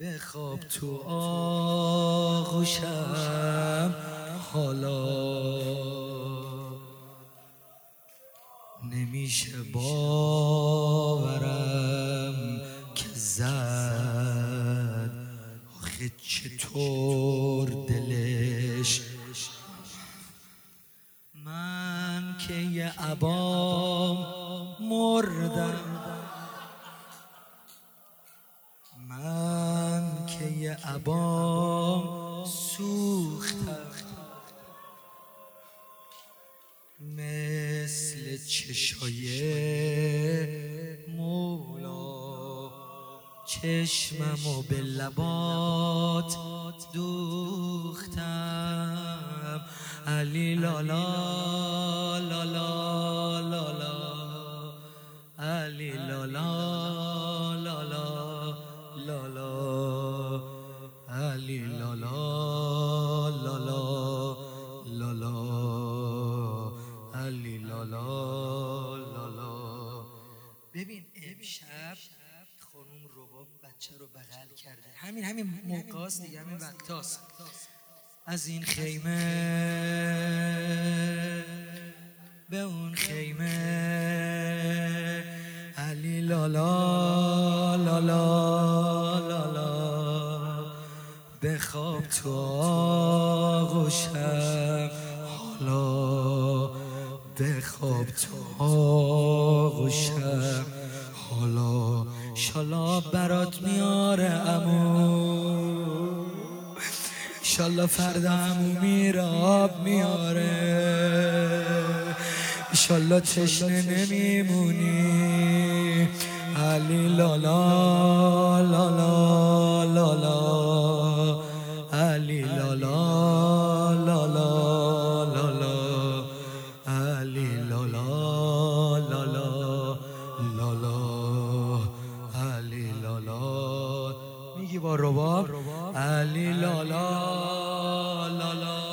بخواب تو آغوشم حالا نمیشه باورم که زد. آخه چطور دلش؟ من که یه عبام مردم. که یه عبام سوختم. مثل چشای مولا. چشمم و به لبات دوختم. علی لالا. لالا. ببین امشب خانم رباب بچه رو بغل کرده. همین همین موقع دیگه همین وقتاست. از این خیمه به اون خیمه. علی لالا لالا لالا. بخواب تو آغوشم بخواب تو آغوشم حالا شالا برات میاره امو شالا فردا امو میره آب میاره. ایشالله تشنه نمیمونی. علی لالا لالا. با رباب. علی لالا. لالا.